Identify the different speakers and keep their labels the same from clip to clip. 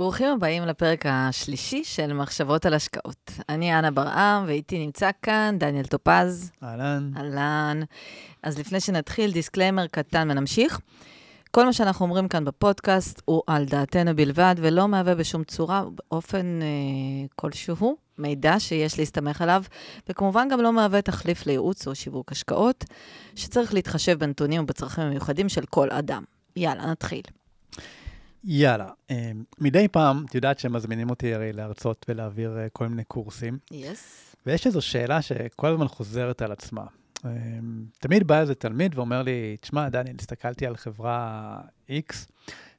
Speaker 1: ברוכים הבאים לפרק השלישי של מחשבות על השקעות. אני אנה ברעם, ואיתי נמצא כאן דניאל טופז.
Speaker 2: אהלן.
Speaker 1: אהלן. אז לפני שנתחיל, disclaimer קטן ונמשיך. כל מה שאנחנו אומרים כאן בפודקאסט הוא על דעתנו בלבד, ולא מהווה בשום צורה, באופן אה, כלשהו, מידע שיש להסתמך עליו, וכמובן גם לא מהווה תחליף לייעוץ או שיווק השקעות, שצריך להתחשב בנתונים ובצרכים המיוחדים של כל אדם. יאללה, נתחיל.
Speaker 2: יאללה, אה, מדי פעם, את יודעת שמזמינים אותי הרי להרצות ולהעביר אה, כל מיני קורסים,
Speaker 1: יס.
Speaker 2: ויש איזו שאלה שכל הזמן חוזרת על עצמה. אה, תמיד בא איזה תלמיד ואומר לי, תשמע, דניאל, הסתכלתי על חברה X,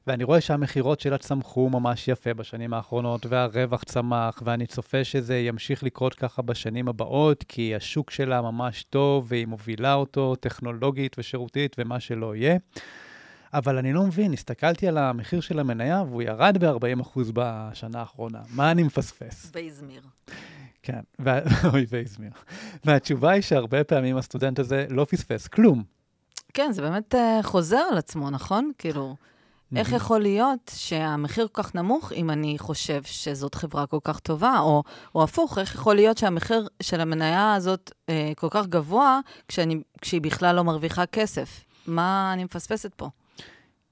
Speaker 2: ואני רואה שהמכירות שלה צמחו ממש יפה בשנים האחרונות, והרווח צמח, ואני צופה שזה ימשיך לקרות ככה בשנים הבאות, כי השוק שלה ממש טוב, והיא מובילה אותו טכנולוגית ושירותית ומה שלא יהיה. אבל אני לא מבין, הסתכלתי על המחיר של המניה והוא ירד ב-40% בשנה האחרונה. מה אני מפספס?
Speaker 1: וייזמיר.
Speaker 2: כן. אוי וייזמיר. והתשובה היא שהרבה פעמים הסטודנט הזה לא פספס כלום.
Speaker 1: כן, זה באמת אה, חוזר על עצמו, נכון? כאילו, איך יכול להיות שהמחיר כל כך נמוך אם אני חושב שזאת חברה כל כך טובה, או, או הפוך, איך יכול להיות שהמחיר של המניה הזאת אה, כל כך גבוה כשאני, כשהיא בכלל לא מרוויחה כסף? מה אני מפספסת פה?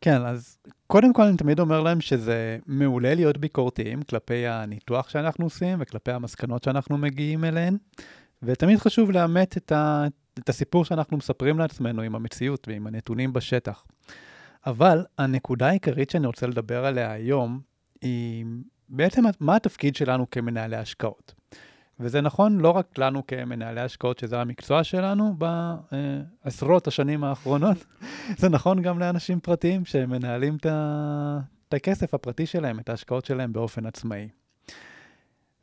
Speaker 2: כן, אז קודם כל אני תמיד אומר להם שזה מעולה להיות ביקורתיים כלפי הניתוח שאנחנו עושים וכלפי המסקנות שאנחנו מגיעים אליהן, ותמיד חשוב לאמת את, ה, את הסיפור שאנחנו מספרים לעצמנו עם המציאות ועם הנתונים בשטח. אבל הנקודה העיקרית שאני רוצה לדבר עליה היום היא בעצם מה התפקיד שלנו כמנהלי השקעות. וזה נכון לא רק לנו כמנהלי השקעות, שזה המקצוע שלנו בעשרות השנים האחרונות, זה נכון גם לאנשים פרטיים שמנהלים את הכסף הפרטי שלהם, את ההשקעות שלהם באופן עצמאי.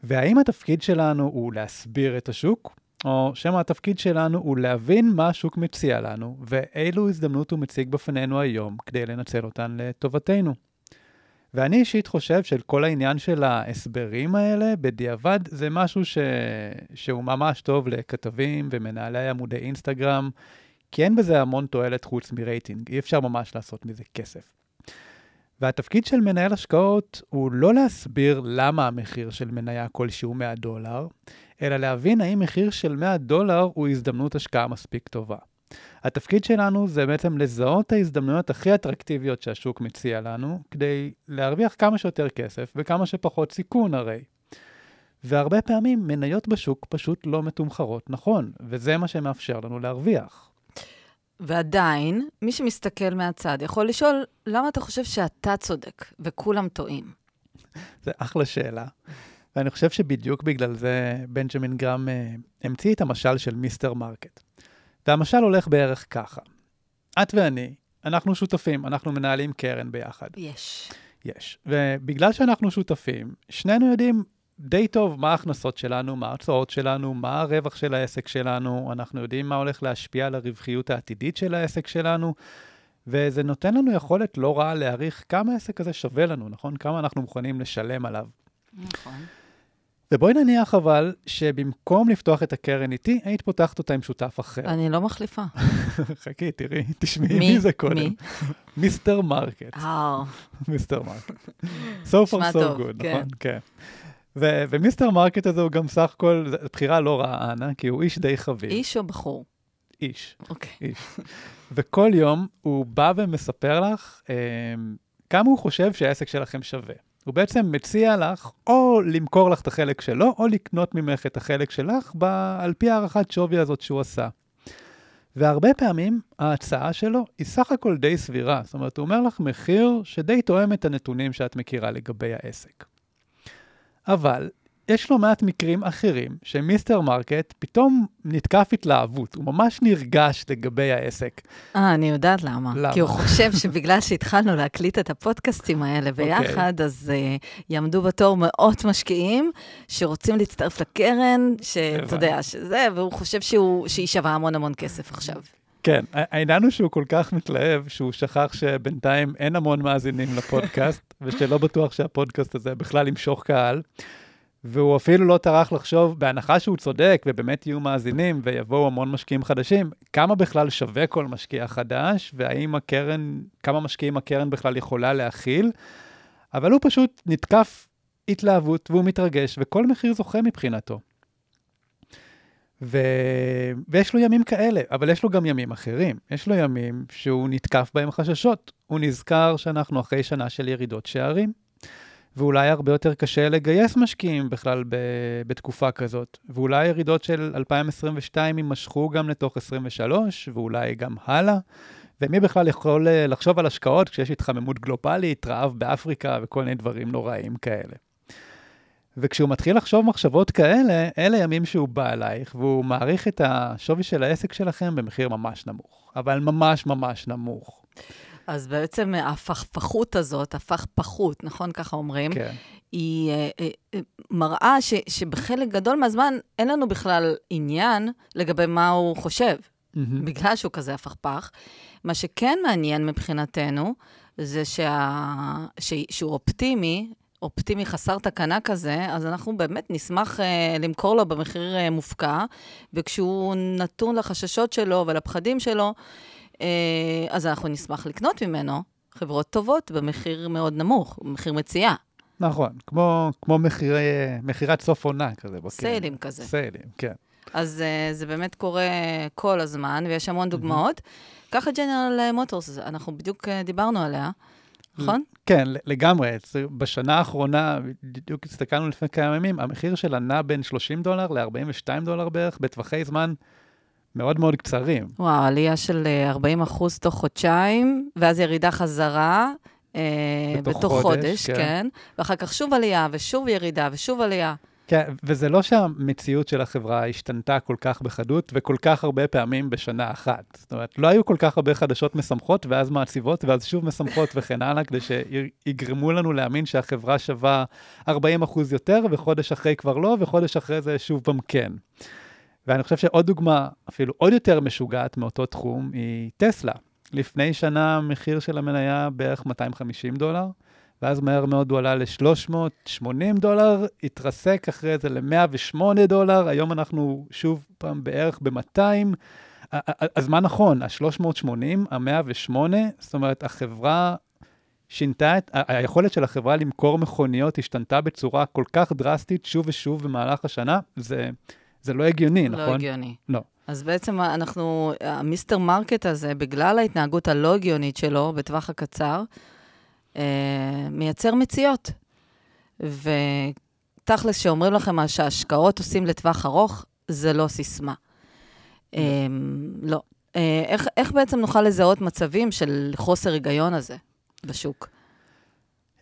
Speaker 2: והאם התפקיד שלנו הוא להסביר את השוק, או שמא התפקיד שלנו הוא להבין מה השוק מציע לנו, ואילו הזדמנות הוא מציג בפנינו היום כדי לנצל אותן לטובתנו. ואני אישית חושב שכל העניין של ההסברים האלה, בדיעבד, זה משהו ש... שהוא ממש טוב לכתבים ומנהלי עמודי אינסטגרם, כי אין בזה המון תועלת חוץ מרייטינג, אי אפשר ממש לעשות מזה כסף. והתפקיד של מנהל השקעות הוא לא להסביר למה המחיר של מניה כלשהו 100 דולר, אלא להבין האם מחיר של 100 דולר הוא הזדמנות השקעה מספיק טובה. התפקיד שלנו זה בעצם לזהות ההזדמנויות הכי אטרקטיביות שהשוק מציע לנו, כדי להרוויח כמה שיותר כסף וכמה שפחות סיכון הרי. והרבה פעמים מניות בשוק פשוט לא מתומחרות נכון, וזה מה שמאפשר לנו להרוויח.
Speaker 1: ועדיין, מי שמסתכל מהצד יכול לשאול, למה אתה חושב שאתה צודק וכולם טועים?
Speaker 2: זה אחלה שאלה. ואני חושב שבדיוק בגלל זה בנג'מין גרהם אה, המציא את המשל של Mister Market. והמשל הולך בערך ככה. את ואני, אנחנו שותפים, אנחנו מנהלים קרן ביחד.
Speaker 1: יש.
Speaker 2: יש. ובגלל שאנחנו שותפים, שנינו יודעים די טוב מה ההכנסות שלנו, מה ההוצאות שלנו, מה הרווח של העסק שלנו, אנחנו יודעים מה הולך להשפיע על הרווחיות העתידית של העסק שלנו, וזה נותן לנו יכולת לא רעה להעריך כמה העסק הזה שווה לנו, נכון? כמה אנחנו מוכנים לשלם עליו.
Speaker 1: נכון.
Speaker 2: ובואי נניח אבל שבמקום לפתוח את הקרן איתי, היית פותחת אותה עם שותף אחר.
Speaker 1: אני לא מחליפה.
Speaker 2: חכי, תראי, תשמעי מי זה קודם. מי? Mister Market.
Speaker 1: אה.
Speaker 2: Mister Market. So far so good, כן. נכון? כן. ו Mister Market הזה הוא גם סך הכל, בחירה לא רעה, אנה, כי הוא איש די חביב.
Speaker 1: איש או בחור?
Speaker 2: איש.
Speaker 1: אוקיי.
Speaker 2: איש. וכל יום הוא בא ומספר לך אה, כמה הוא חושב שהעסק שלכם שווה. הוא בעצם מציע לך או למכור לך את החלק שלו, או לקנות ממך את החלק שלך ב- על פי הערכת שווי הזאת שהוא עשה. והרבה פעמים ההצעה שלו היא סך הכל די סבירה. זאת אומרת, הוא אומר לך מחיר שדי תואם את הנתונים שאתה מכיר לגבי העסק. אבל יש לא מעט מקרים אחרים ש Mr. Market פתאום נתקף התלהבות, הוא ממש נרגש לגבי העסק.
Speaker 1: אה, אני יודעת למה. למה? כי הוא חושב שבגלל שהתחלנו להקליט את הפודקאסטים האלה אוקיי. ביחד, okay. אז uh, יעמדו בתור מאות משקיעים שרוצים להצטרף לקרן, שאתה יודע, שזה, והוא חושב שהוא, שהיא שווה המון המון כסף עכשיו.
Speaker 2: כן, העניין הוא שהוא כל כך מתלהב, שהוא שכח שבינתיים אין המון מאזינים לפודקאסט, ושלא בטוח שהפודקאסט הזה בכלל ימשוך קהל. והוא אפילו לא טרח לחשוב, בהנחה שהוא צודק ובאמת יהיו מאזינים ויבואו המון משקיעים חדשים, כמה בכלל שווה כל משקיע חדש, והאם הקרן, כמה משקיעים הקרן בכלל יכולה להכיל. אבל הוא פשוט נתקף התלהבות והוא מתרגש, וכל מחיר זוכה מבחינתו. ו... ויש לו ימים כאלה, אבל יש לו גם ימים אחרים. יש לו ימים שהוא נתקף בהם חששות. הוא נזכר שאנחנו אחרי שנה של ירידות שערים, ואולי הרבה יותר קשה לגייס משקיעים בכלל ב... בתקופה כזאת. ואולי ירידות של 2022 יימשכו גם לתוך 23, ואולי גם הלאה. ומי בכלל יכול אה, לחשוב על השקעות כשיש התחממות גלובלית, רעב באפריקה וכל מיני דברים נוראים כאלה. וכשהוא מתחיל לחשוב מחשבות כאלה, אלה ימים שהוא בא אלייך, והוא מעריך את השווי של העסק שלכם במחיר ממש נמוך, אבל ממש ממש נמוך.
Speaker 1: אז בעצם ההפכפכות הזאת, הפכפכות, נכון? ככה אומרים,
Speaker 2: כן.
Speaker 1: היא אה, אה, אה, מראה ש, שבחלק גדול מהזמן אין לנו בכלל עניין לגבי מה הוא חושב,
Speaker 2: Mm-hmm.
Speaker 1: בגלל שהוא כזה הפכפך. מה שכן מעניין מבחינתנו, זה שה, ש, שהוא אופטימי, אופטימי חסר תקנה כזה, אז אנחנו באמת נשמח אה, למכור לו במחיר אה, מופקע, וכשהוא נתון לחששות שלו ולפחדים שלו, אז אנחנו נשמח לקנות ממנו חברות טובות במחיר מאוד נמוך, במחיר מציאה.
Speaker 2: נכון, כמו, כמו מחירי, מכירת סוף עונה כזה.
Speaker 1: סיילים כזה.
Speaker 2: סיילים, כן.
Speaker 1: אז uh, זה באמת קורה כל הזמן, ויש המון דוגמאות. ככה ג'נרל מוטורס, אנחנו בדיוק uh, דיברנו עליה, נכון?
Speaker 2: כן, לגמרי. בשנה האחרונה, בדיוק הסתכלנו לפני כמה ימים, המחיר שלה נע בין 30 דולר ל-42 דולר בערך, בטווחי זמן מאוד מאוד קצרים.
Speaker 1: וואו, עלייה של אה, 40 אחוז תוך חודשיים, ואז ירידה חזרה. אה,
Speaker 2: בתוך
Speaker 1: בתוך
Speaker 2: חודש,
Speaker 1: חודש,
Speaker 2: כן.
Speaker 1: כן. ואחר כך שוב עלייה, ושוב ירידה, ושוב עלייה.
Speaker 2: כן, וזה לא שהמציאות של החברה השתנתה כל כך בחדות וכל כך הרבה פעמים בשנה אחת. זאת אומרת, לא היו כל כך הרבה חדשות משמחות ואז מעציבות ואז שוב משמחות וכן הלאה, כדי שיגרמו לנו להאמין שהחברה שווה 40 אחוז יותר, וחודש אחרי כבר לא, וחודש אחרי זה שוב פעם כן. ואני חושב שעוד דוגמה, אפילו עוד יותר משוגעת מאותו תחום, היא טסלה. לפני שנה המחיר של המניה בערך 250 דולר, ואז מהר מאוד הוא עלה ל-380 דולר, התרסק אחרי זה ל-108 דולר, היום אנחנו שוב פעם בערך ב-200. אז מה נכון? ה-380, ה-108, זאת אומרת, החברה שינתה את, היכולת של החברה למכור מכוניות השתנתה בצורה כל כך דרסטית שוב ושוב במהלך השנה, זה, זה לא הגיוני,
Speaker 1: לא
Speaker 2: נכון?
Speaker 1: הגיוני.
Speaker 2: לא.
Speaker 1: אז בעצם אנחנו, ה Mr. Market הזה, בגלל ההתנהגות הלא הגיונית שלו בטווח הקצר, אה, מייצר מציאות. ותכלס, שאומרים לכם שהשקעות עושים לטווח ארוך, זה לא סיסמה. אה, לא. אה, איך, איך בעצם נוכל לזהות מצבים של חוסר היגיון הזה בשוק?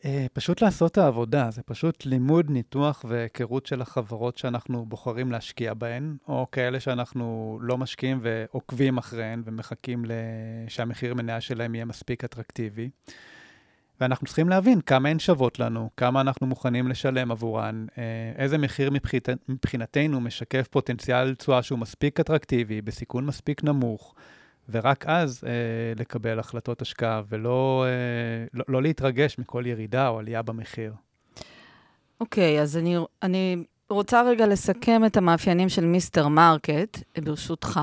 Speaker 2: אה, פשוט לעשות את העבודה, זה פשוט לימוד, ניתוח והיכרות של החברות שאנחנו בוחרים להשקיע בהן, או כאלה שאנחנו לא משקיעים ועוקבים אחריהן ומחכים שהמחיר מניה שלהם יהיה מספיק אטרקטיבי. ואנחנו צריכים להבין כמה הן שוות לנו, כמה אנחנו מוכנים לשלם עבורן, אה, איזה מחיר מבחית, מבחינתנו משקף פוטנציאל תשואה שהוא מספיק אטרקטיבי, בסיכון מספיק נמוך, ורק אז אה, לקבל החלטות השקעה, ולא אה, לא, לא להתרגש מכל ירידה או עלייה במחיר.
Speaker 1: אוקיי, אז אני, אני רוצה רגע לסכם את המאפיינים של Mr. Market, ברשותך,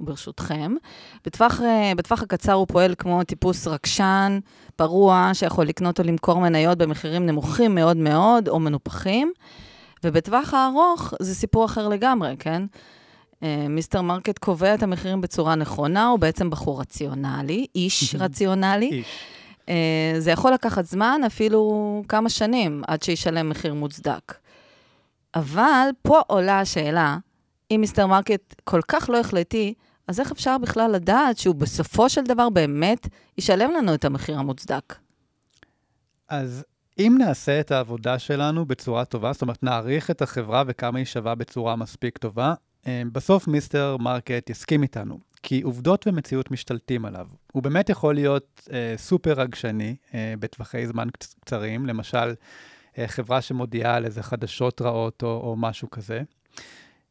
Speaker 1: ברשותכם. בטווח, אה, בטווח הקצר הוא פועל כמו טיפוס רגשן, פרוע, שיכול לקנות או למכור מניות במחירים נמוכים מאוד מאוד, או מנופחים. ובטווח הארוך זה סיפור אחר לגמרי, כן? אה, Mr. Market קובע את המחירים בצורה נכונה, הוא בעצם בחור רציונלי, איש רציונלי.
Speaker 2: איש.
Speaker 1: אה, זה יכול לקחת זמן, אפילו כמה שנים, עד שישלם מחיר מוצדק. אבל פה עולה השאלה, אם Mr. Market כל כך לא החלטי, אז איך אפשר בכלל לדעת שהוא בסופו של דבר באמת ישלם לנו את המחיר המוצדק?
Speaker 2: אז אם נעשה את העבודה שלנו בצורה טובה, זאת אומרת, נעריך את החברה וכמה היא שווה בצורה מספיק טובה, בסוף Mr. Market יסכים איתנו, כי עובדות ומציאות משתלטים עליו. הוא באמת יכול להיות אה, סופר רגשני אה, בטווחי זמן קצ- קצרים, למשל, אה, חברה שמודיעה על איזה חדשות רעות או, או משהו כזה.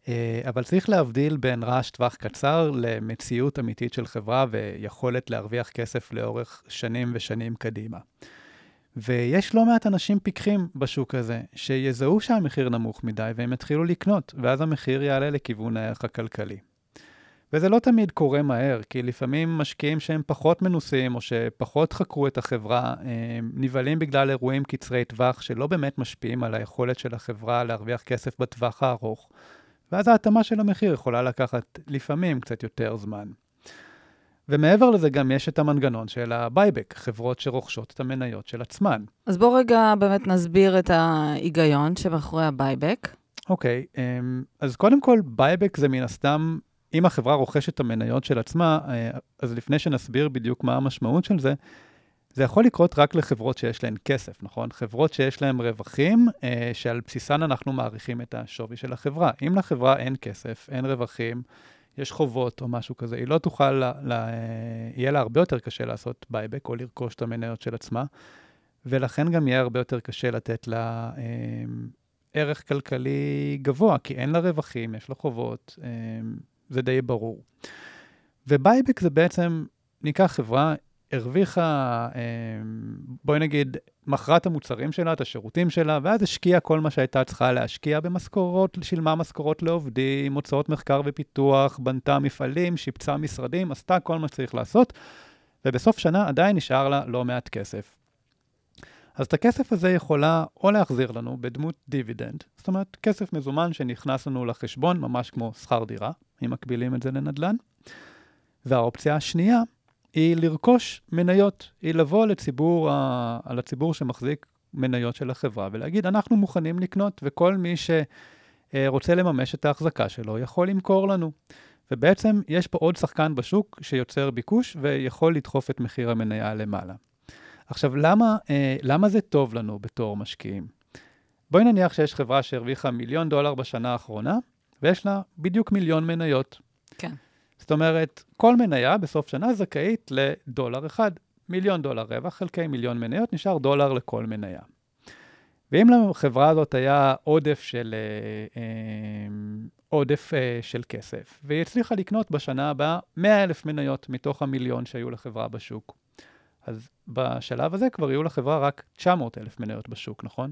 Speaker 2: אה, אבל צריך להבדיל בין רעש טווח קצר למציאות אמיתית של חברה ויכולת להרוויח כסף לאורך שנים ושנים קדימה. ויש לא מעט אנשים פיקחים בשוק הזה, שיזהו שהמחיר נמוך מדי והם יתחילו לקנות, ואז המחיר יעלה לכיוון הערך הכלכלי. וזה לא תמיד קורה מהר, כי לפעמים משקיעים שהם פחות מנוסים, או שפחות חקרו את החברה, נבהלים בגלל אירועים קצרי טווח, שלא באמת משפיעים על היכולת של החברה להרוויח כסף בטווח הארוך. ואז ההתאמה של המחיר יכולה לקחת לפעמים קצת יותר זמן. ומעבר לזה גם יש את המנגנון של ה-buyback, חברות שרוכשות את המניות של עצמן.
Speaker 1: אז בואו רגע באמת נסביר את ההיגיון שמאחורי ה-buyback.
Speaker 2: אוקיי, okay, אמ, אז קודם כל, buyback זה מן הסתם, אם החברה רוכשת את המניות של עצמה, אה, אז לפני שנסביר בדיוק מה המשמעות של זה, זה יכול לקרות רק לחברות שיש להן כסף, נכון? חברות שיש להן רווחים, אה, שעל בסיסן אנחנו מעריכים את השווי של החברה. אם לחברה אין כסף, אין רווחים, יש חובות או משהו כזה, היא לא תוכל, לה, לה, יהיה לה הרבה יותר קשה לעשות buyback או לרכוש את המניות של עצמה, ולכן גם יהיה הרבה יותר קשה לתת לה אה, ערך כלכלי גבוה, כי אין לה רווחים, יש לה חובות, אה, זה די ברור. ובייבק זה בעצם, ניקח חברה, הרוויחה, אמ, בואי נגיד, מכרה את המוצרים שלה, את השירותים שלה, ואז השקיעה כל מה שהייתה צריכה להשקיע במשכורות, שילמה משכורות לעובדים, הוצאות מחקר ופיתוח, בנתה מפעלים, שיפצה משרדים, עשתה כל מה שצריך לעשות, ובסוף שנה עדיין נשאר לה לא מעט כסף. אז את הכסף הזה יכולה או להחזיר לנו בדמות דיבידנד, זאת אומרת, כסף מזומן שנכנס לנו לחשבון, ממש כמו שכר דירה, אם מקבילים את זה לנדל"ן. והאופציה השנייה היא לרכוש מניות, היא לבוא לציבור, ה... לציבור שמחזיק מניות של החברה ולהגיד, אנחנו מוכנים לקנות, וכל מי שרוצה לממש את ההחזקה שלו יכול למכור לנו. ובעצם יש פה עוד שחקן בשוק שיוצר ביקוש ויכול לדחוף את מחיר המניה למעלה. עכשיו, למה, אה, למה זה טוב לנו בתור משקיעים? בואי נניח שיש חברה שהרוויחה מיליון דולר בשנה האחרונה, ויש לה בדיוק מיליון מניות.
Speaker 1: כן.
Speaker 2: זאת אומרת, כל מניה בסוף שנה זכאית לדולר אחד. מיליון דולר רווח חלקי מיליון מניות, נשאר דולר לכל מניה. ואם לחברה הזאת היה עודף של, אה, אה, עודף אה, של כסף, והיא הצליחה לקנות בשנה הבאה 100 אלף מניות מתוך המיליון שהיו לחברה בשוק, אז בשלב הזה כבר יהיו לחברה רק 900 אלף מניות בשוק, נכון?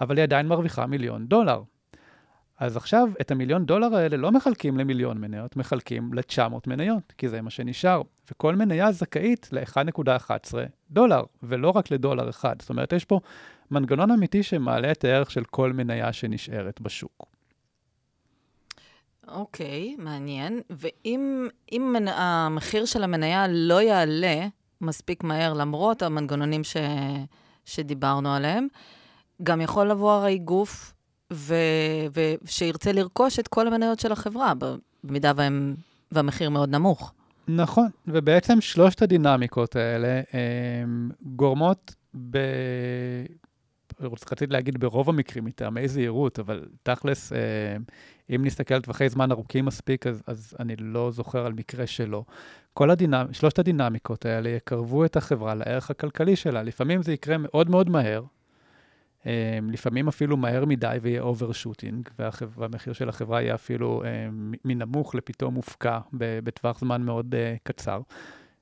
Speaker 2: אבל היא עדיין מרוויחה מיליון דולר. אז עכשיו את המיליון דולר האלה לא מחלקים למיליון מניות, מחלקים ל-900 מניות, כי זה מה שנשאר. וכל מניה זכאית ל-1.11 דולר, ולא רק לדולר אחד. זאת אומרת, יש פה מנגנון אמיתי שמעלה את הערך של כל מניה שנשארת בשוק.
Speaker 1: אוקיי, okay, מעניין. ואם. המחיר של המניה לא יעלה מספיק מהר, למרות המנגנונים ש... שדיברנו עליהם, גם יכול לבוא הרי גוף ושירצה לרכוש את כל המניות של החברה, במידה והם, והמחיר מאוד נמוך.
Speaker 2: נכון, ובעצם שלושת הדינמיקות האלה הם גורמות ב... רציתי להגיד ברוב המקרים מטעמי זהירות, אבל תכלס, אם נסתכל על טווחי זמן ארוכים מספיק, אז, אז אני לא זוכר על מקרה שלא. כל הדינמ... שלושת הדינמיקות האלה יקרבו את החברה לערך הכלכלי שלה. לפעמים זה יקרה מאוד מאוד מהר, לפעמים אפילו מהר מדי ויהיה overshooting, והמחיר של החברה יהיה אפילו אמ, מנמוך לפתאום מופקע בטווח זמן מאוד אה, קצר,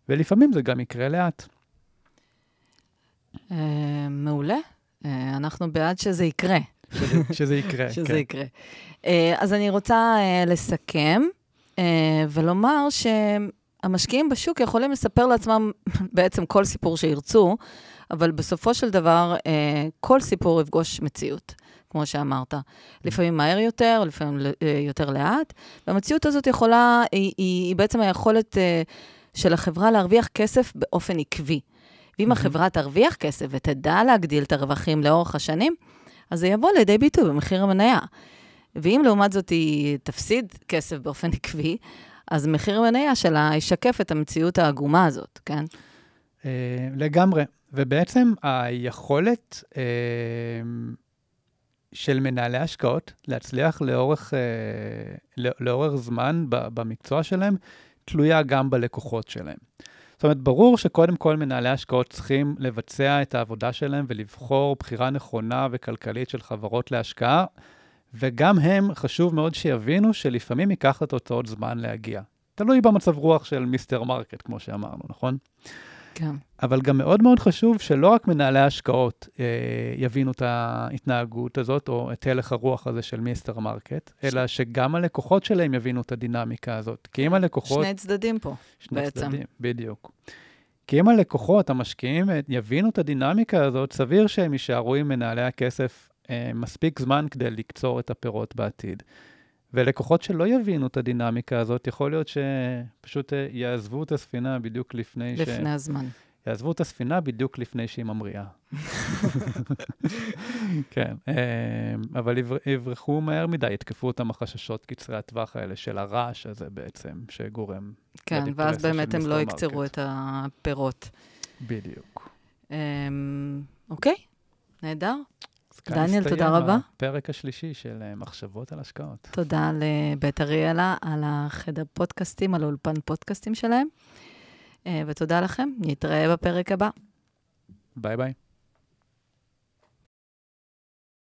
Speaker 2: ולפעמים זה גם יקרה לאט.
Speaker 1: אה, מעולה. אה, אנחנו בעד שזה יקרה.
Speaker 2: שזה, יקרה,
Speaker 1: שזה כן. יקרה. אז אני רוצה לסכם ולומר שהמשקיעים בשוק יכולים לספר לעצמם בעצם כל סיפור שירצו, אבל בסופו של דבר, אה, כל סיפור יפגוש מציאות, כמו שאמרת. לפעמים מהר יותר, לפעמים אה, יותר לאט, והמציאות הזאת יכולה, היא, היא, היא בעצם היכולת אה, של החברה להרוויח כסף באופן עקבי. ואם החברה תרוויח כסף ותדע להגדיל את הרווחים לאורך השנים, אז זה יבוא לידי ביטוי במחיר המניה. ואם לעומת זאת היא תפסיד כסף באופן עקבי, אז מחיר המניה שלה ישקף את המציאות העגומה הזאת, כן?
Speaker 2: לגמרי. ובעצם היכולת אה, של מנהלי השקעות להצליח לאורך, אה, לאורך זמן במקצוע שלהם, תלויה גם בלקוחות שלהם. זאת אומרת, ברור שקודם כל מנהלי השקעות צריכים לבצע את העבודה שלהם ולבחור בחירה נכונה וכלכלית של חברות להשקעה, וגם הם, חשוב מאוד שיבינו שלפעמים ייקח לתוצאות זמן להגיע. תלוי במצב רוח של Mr. Market, כמו שאמרנו, נכון?
Speaker 1: כן.
Speaker 2: אבל גם מאוד מאוד חשוב שלא רק מנהלי ההשקעות אה, יבינו את ההתנהגות הזאת, או את הלך הרוח הזה של Mr. Market, אלא שגם הלקוחות שלהם יבינו את הדינמיקה הזאת. כי אם הלקוחות...
Speaker 1: שני צדדים פה,
Speaker 2: שני
Speaker 1: בעצם.
Speaker 2: צדדים, בדיוק. כי אם הלקוחות, המשקיעים, אה, יבינו את הדינמיקה הזאת, סביר שהם יישארו עם מנהלי הכסף אה, מספיק זמן כדי לקצור את הפירות בעתיד. ולקוחות שלא יבינו את הדינמיקה הזאת, יכול להיות שפשוט אה, יעזבו את הספינה בדיוק לפני ש...
Speaker 1: לפני הזמן.
Speaker 2: יעזבו את הספינה בדיוק לפני שהיא ממריאה. כן, אה, אבל יבר- יברחו מהר מדי, יתקפו אותם החששות קצרי הטווח האלה של הרעש הזה בעצם, שגורם
Speaker 1: כן, ואז באמת הם לא. יקצרו את הפירות.
Speaker 2: בדיוק.
Speaker 1: אמ, אוקיי, נהדר. דניאל, תודה רבה.
Speaker 2: הפרק השלישי של אה, מחשבות על השקעות.
Speaker 1: תודה לבית אריאלה על החדר פודקאסטים, על האולפן פודקאסטים שלהם. אה, ותודה לכם, נתראה בפרק הבא.
Speaker 2: ביי ביי.